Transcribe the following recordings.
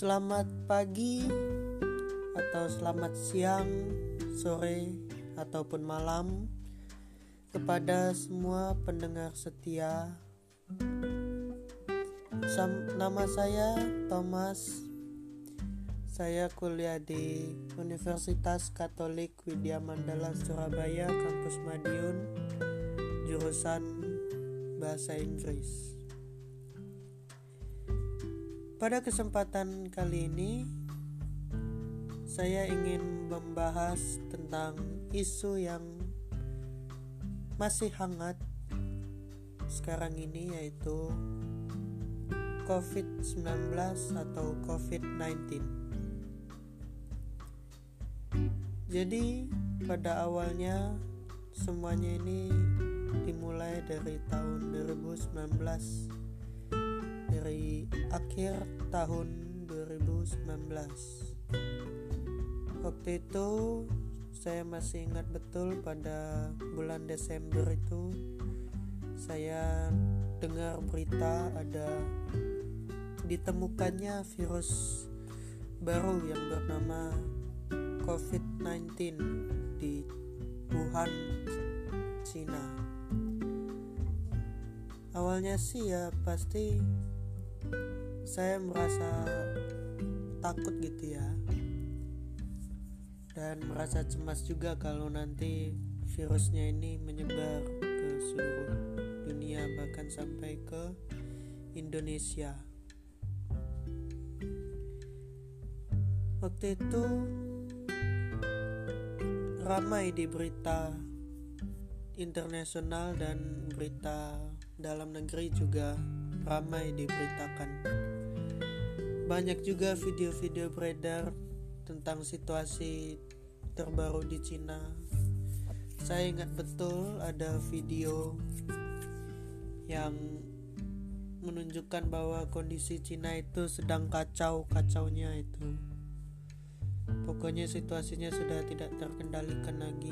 Selamat pagi atau selamat siang, sore ataupun malam kepada semua pendengar setia. Sam, nama saya Thomas. Saya kuliah di Universitas Katolik Widya Mandala Surabaya, kampus Madiun, jurusan Bahasa Inggris. Pada kesempatan kali ini, saya ingin membahas tentang isu yang masih hangat sekarang ini, yaitu COVID-19 atau COVID-19. Jadi, pada awalnya semuanya ini dimulai dari tahun 2019 dari akhir tahun 2019 waktu itu saya masih ingat betul pada bulan Desember itu saya dengar berita ada ditemukannya virus baru yang bernama COVID-19 di Wuhan, Cina. Awalnya sih ya pasti saya merasa takut gitu ya. Dan merasa cemas juga kalau nanti virusnya ini menyebar ke seluruh dunia bahkan sampai ke Indonesia. Waktu itu ramai di berita internasional dan berita dalam negeri juga ramai diberitakan banyak juga video-video beredar tentang situasi terbaru di Cina. Saya ingat betul ada video yang menunjukkan bahwa kondisi Cina itu sedang kacau-kacaunya itu. Pokoknya situasinya sudah tidak terkendalikan lagi.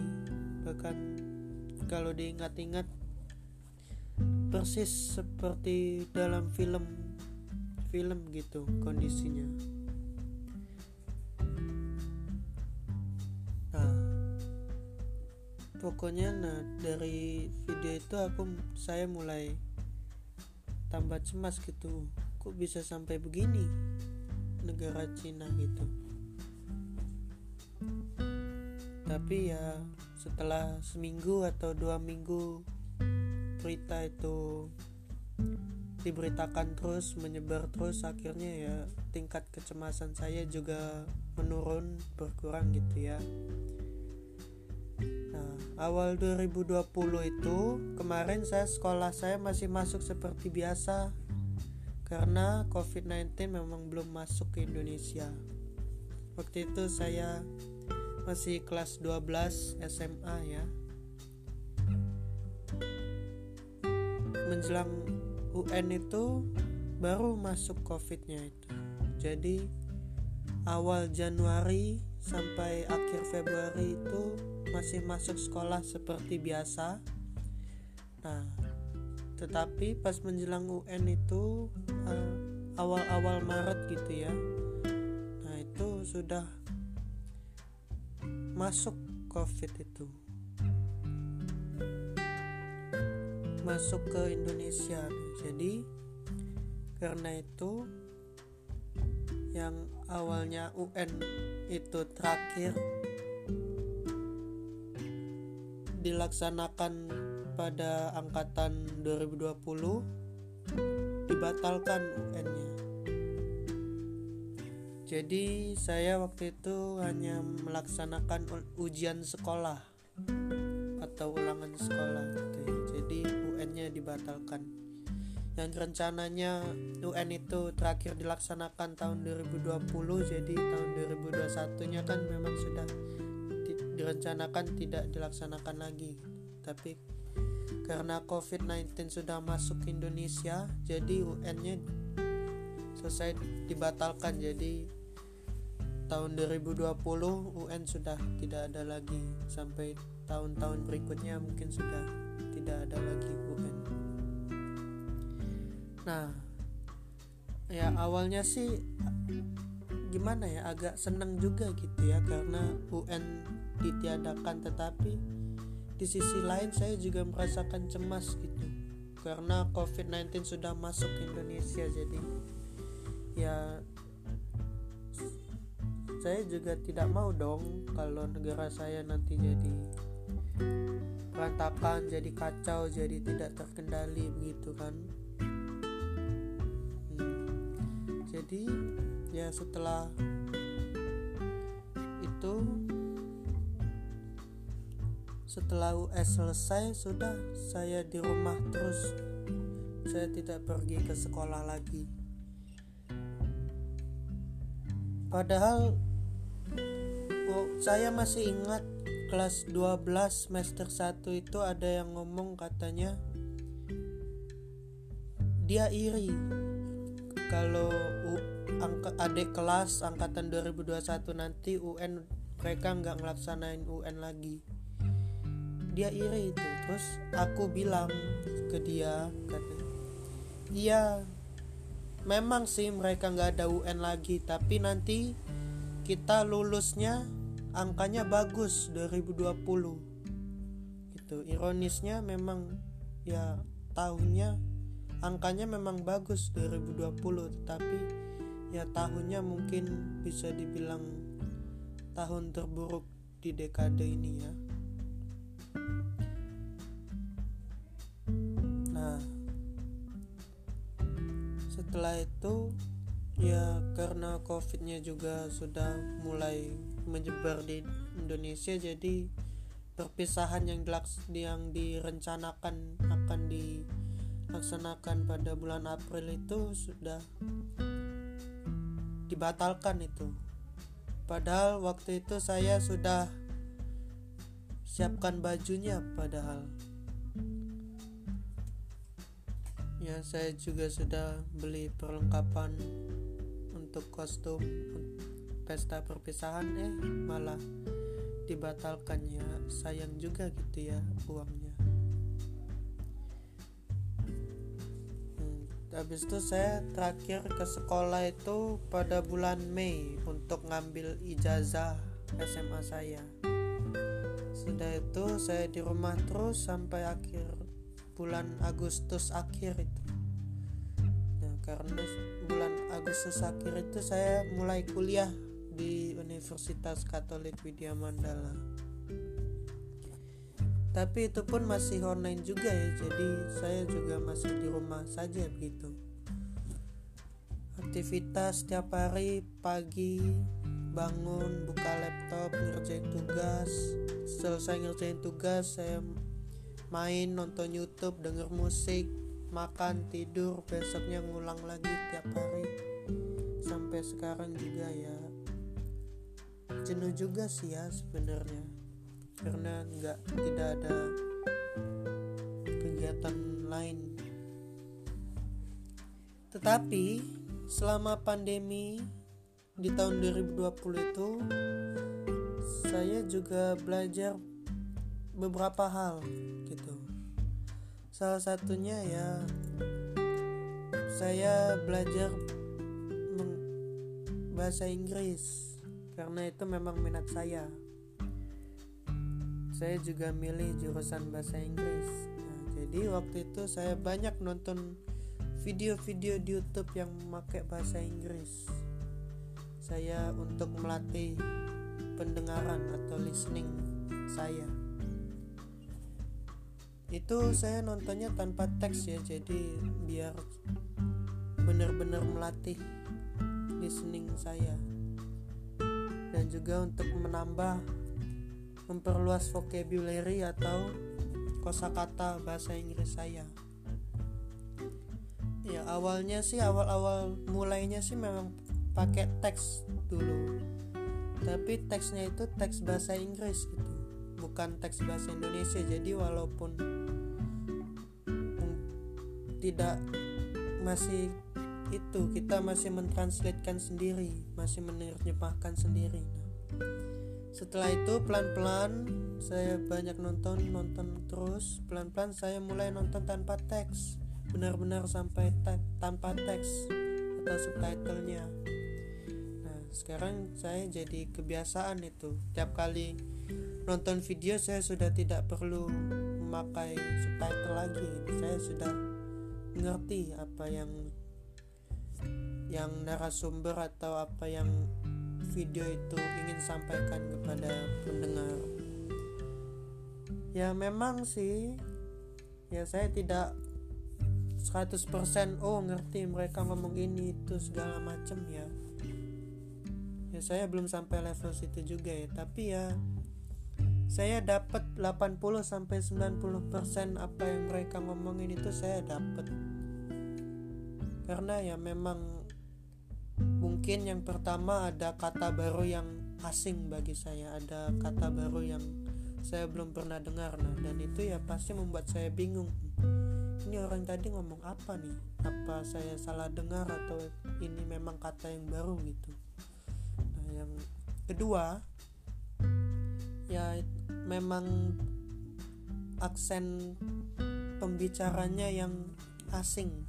Bahkan kalau diingat-ingat persis seperti dalam film film gitu kondisinya. Nah pokoknya nah dari video itu aku saya mulai tambah cemas gitu. Kok bisa sampai begini negara Cina gitu? Tapi ya setelah seminggu atau dua minggu berita itu diberitakan terus menyebar terus akhirnya ya tingkat kecemasan saya juga menurun berkurang gitu ya. Nah awal 2020 itu kemarin saya sekolah saya masih masuk seperti biasa karena COVID-19 memang belum masuk ke Indonesia. Waktu itu saya masih kelas 12 SMA ya. Menjelang UN itu baru masuk covidnya itu. Jadi awal Januari sampai akhir Februari itu masih masuk sekolah seperti biasa. Nah tetapi pas menjelang UN itu uh, awal-awal Maret gitu ya. Nah itu sudah masuk COVID itu masuk ke Indonesia jadi karena itu yang awalnya UN itu terakhir dilaksanakan pada angkatan 2020 dibatalkan UN-nya. Jadi saya waktu itu hanya melaksanakan ujian sekolah atau ulangan sekolah UN-nya dibatalkan. Yang rencananya UN itu terakhir dilaksanakan tahun 2020 jadi tahun 2021 nya kan memang sudah di, direncanakan tidak dilaksanakan lagi. Tapi karena COVID-19 sudah masuk ke Indonesia jadi UN-nya selesai dibatalkan. Jadi tahun 2020 UN sudah tidak ada lagi. Sampai tahun-tahun berikutnya mungkin sudah tidak ada lagi UN nah ya awalnya sih gimana ya agak seneng juga gitu ya karena UN ditiadakan. Tetapi di sisi lain saya juga merasakan cemas gitu karena COVID-19 sudah masuk ke Indonesia. Jadi ya saya juga tidak mau dong kalau negara saya nanti jadi berantakan jadi kacau jadi tidak terkendali begitu kan? Hmm. jadi ya setelah itu setelah US selesai sudah saya di rumah terus. Saya tidak pergi ke sekolah lagi. Padahal oh, saya masih ingat kelas 12 semester 1 itu ada yang ngomong katanya dia iri kalau angka adik kelas angkatan 2021 nanti UN mereka nggak ngelaksanain UN lagi. Dia iri itu. Terus aku bilang ke dia katanya iya memang sih mereka nggak ada UN lagi tapi nanti kita lulusnya angkanya bagus 2020 gitu. Ironisnya memang ya tahunnya angkanya memang bagus 2020 tetapi ya tahunnya mungkin bisa dibilang tahun terburuk di dekade ini ya. Nah setelah itu ya karena covidnya juga sudah mulai menyebar di Indonesia jadi perpisahan yang yang direncanakan akan dilaksanakan pada bulan April itu sudah dibatalkan itu. Padahal waktu itu saya sudah siapkan bajunya padahal. Ya saya juga sudah beli perlengkapan untuk kostum pesta perpisahan eh malah dibatalkan ya sayang juga gitu ya uangnya. Hmm, habis itu saya terakhir ke sekolah itu pada bulan Mei untuk ngambil ijazah SMA saya. Sudah itu saya di rumah terus sampai akhir bulan Agustus akhir itu karena bulan Agustus akhir itu saya mulai kuliah di Universitas Katolik Widya Mandala. Tapi itu pun masih online juga ya jadi saya juga masih di rumah saja begitu. Aktivitas setiap hari pagi bangun buka laptop ngerjain tugas. Selesai ngerjain tugas saya main nonton YouTube denger musik makan tidur besoknya ngulang lagi tiap hari. Sampai sekarang juga ya. Jenuh juga sih ya sebenarnya. Karena nggak tidak ada kegiatan lain. Tetapi selama pandemi di tahun 2020 itu saya juga belajar beberapa hal gitu salah satunya ya saya belajar bahasa Inggris. Karena itu memang minat saya. Saya juga milih jurusan bahasa Inggris. Nah, jadi waktu itu saya banyak nonton video-video di YouTube yang memakai bahasa Inggris. Saya untuk melatih pendengaran atau listening saya itu saya nontonnya tanpa teks ya jadi biar benar-benar melatih listening saya dan juga untuk menambah memperluas vocabulary atau kosakata bahasa Inggris saya. Ya awalnya sih awal-awal mulainya sih memang pakai teks dulu. Tapi teksnya itu teks bahasa Inggris gitu, bukan teks bahasa Indonesia. Jadi walaupun tidak masih itu kita masih mentranslatekan sendiri masih menerjemahkan sendiri setelah itu pelan-pelan saya banyak nonton nonton terus pelan-pelan saya mulai nonton tanpa teks benar-benar sampai te tanpa teks atau subtitlenya sekarang saya jadi kebiasaan itu. Tiap kali nonton video saya sudah tidak perlu memakai subtitle lagi. Saya sudah ngerti apa yang yang narasumber atau apa yang video itu ingin sampaikan kepada pendengar. Ya memang sih. Ya saya tidak 100% oh ngerti mereka ngomong ini itu segala macam ya ya saya belum sampai level situ juga ya. Tapi ya saya dapat 80 sampai 90% apa yang mereka ngomongin itu saya dapat. Karena ya memang mungkin yang pertama ada kata baru yang asing bagi saya. Ada kata baru yang saya belum pernah dengar. Nah dan itu ya pasti membuat saya bingung. Ini orang tadi ngomong apa nih? Apa saya salah dengar atau ini memang kata yang baru gitu yang kedua ya memang aksen pembicaranya yang asing.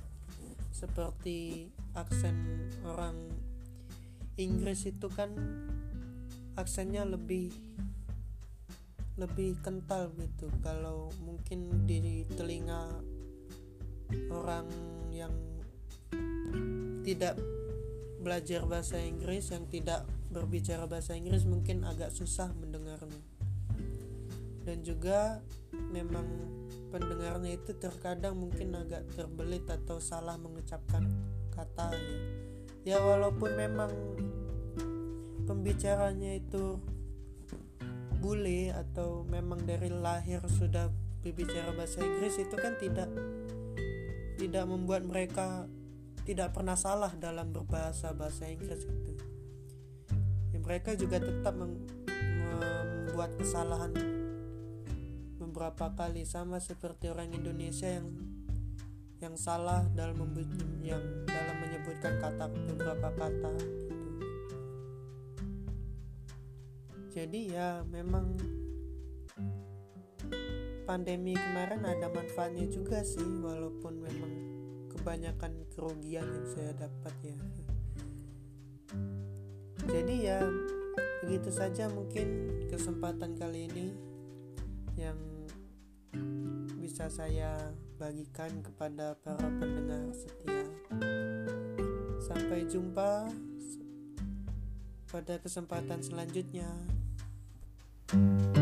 Seperti aksen orang Inggris itu kan aksennya lebih lebih kental gitu. Kalau mungkin di telinga orang yang tidak belajar bahasa Inggris yang tidak berbicara bahasa Inggris mungkin agak susah mendengarnya dan juga memang pendengarnya itu terkadang mungkin agak terbelit atau salah mengucapkan kata ya, ya walaupun memang pembicaranya itu bule atau memang dari lahir sudah berbicara bahasa Inggris itu kan tidak tidak membuat mereka tidak pernah salah dalam berbahasa bahasa Inggris itu. Mereka juga tetap membuat kesalahan beberapa kali sama seperti orang Indonesia yang yang salah dalam yang dalam menyebutkan kata beberapa kata gitu. Jadi ya memang pandemi kemarin ada manfaatnya juga sih walaupun memang kebanyakan kerugian yang saya dapat ya jadi ya begitu saja mungkin kesempatan kali ini yang bisa saya bagikan kepada para pendengar setia. Sampai jumpa pada kesempatan selanjutnya. thank you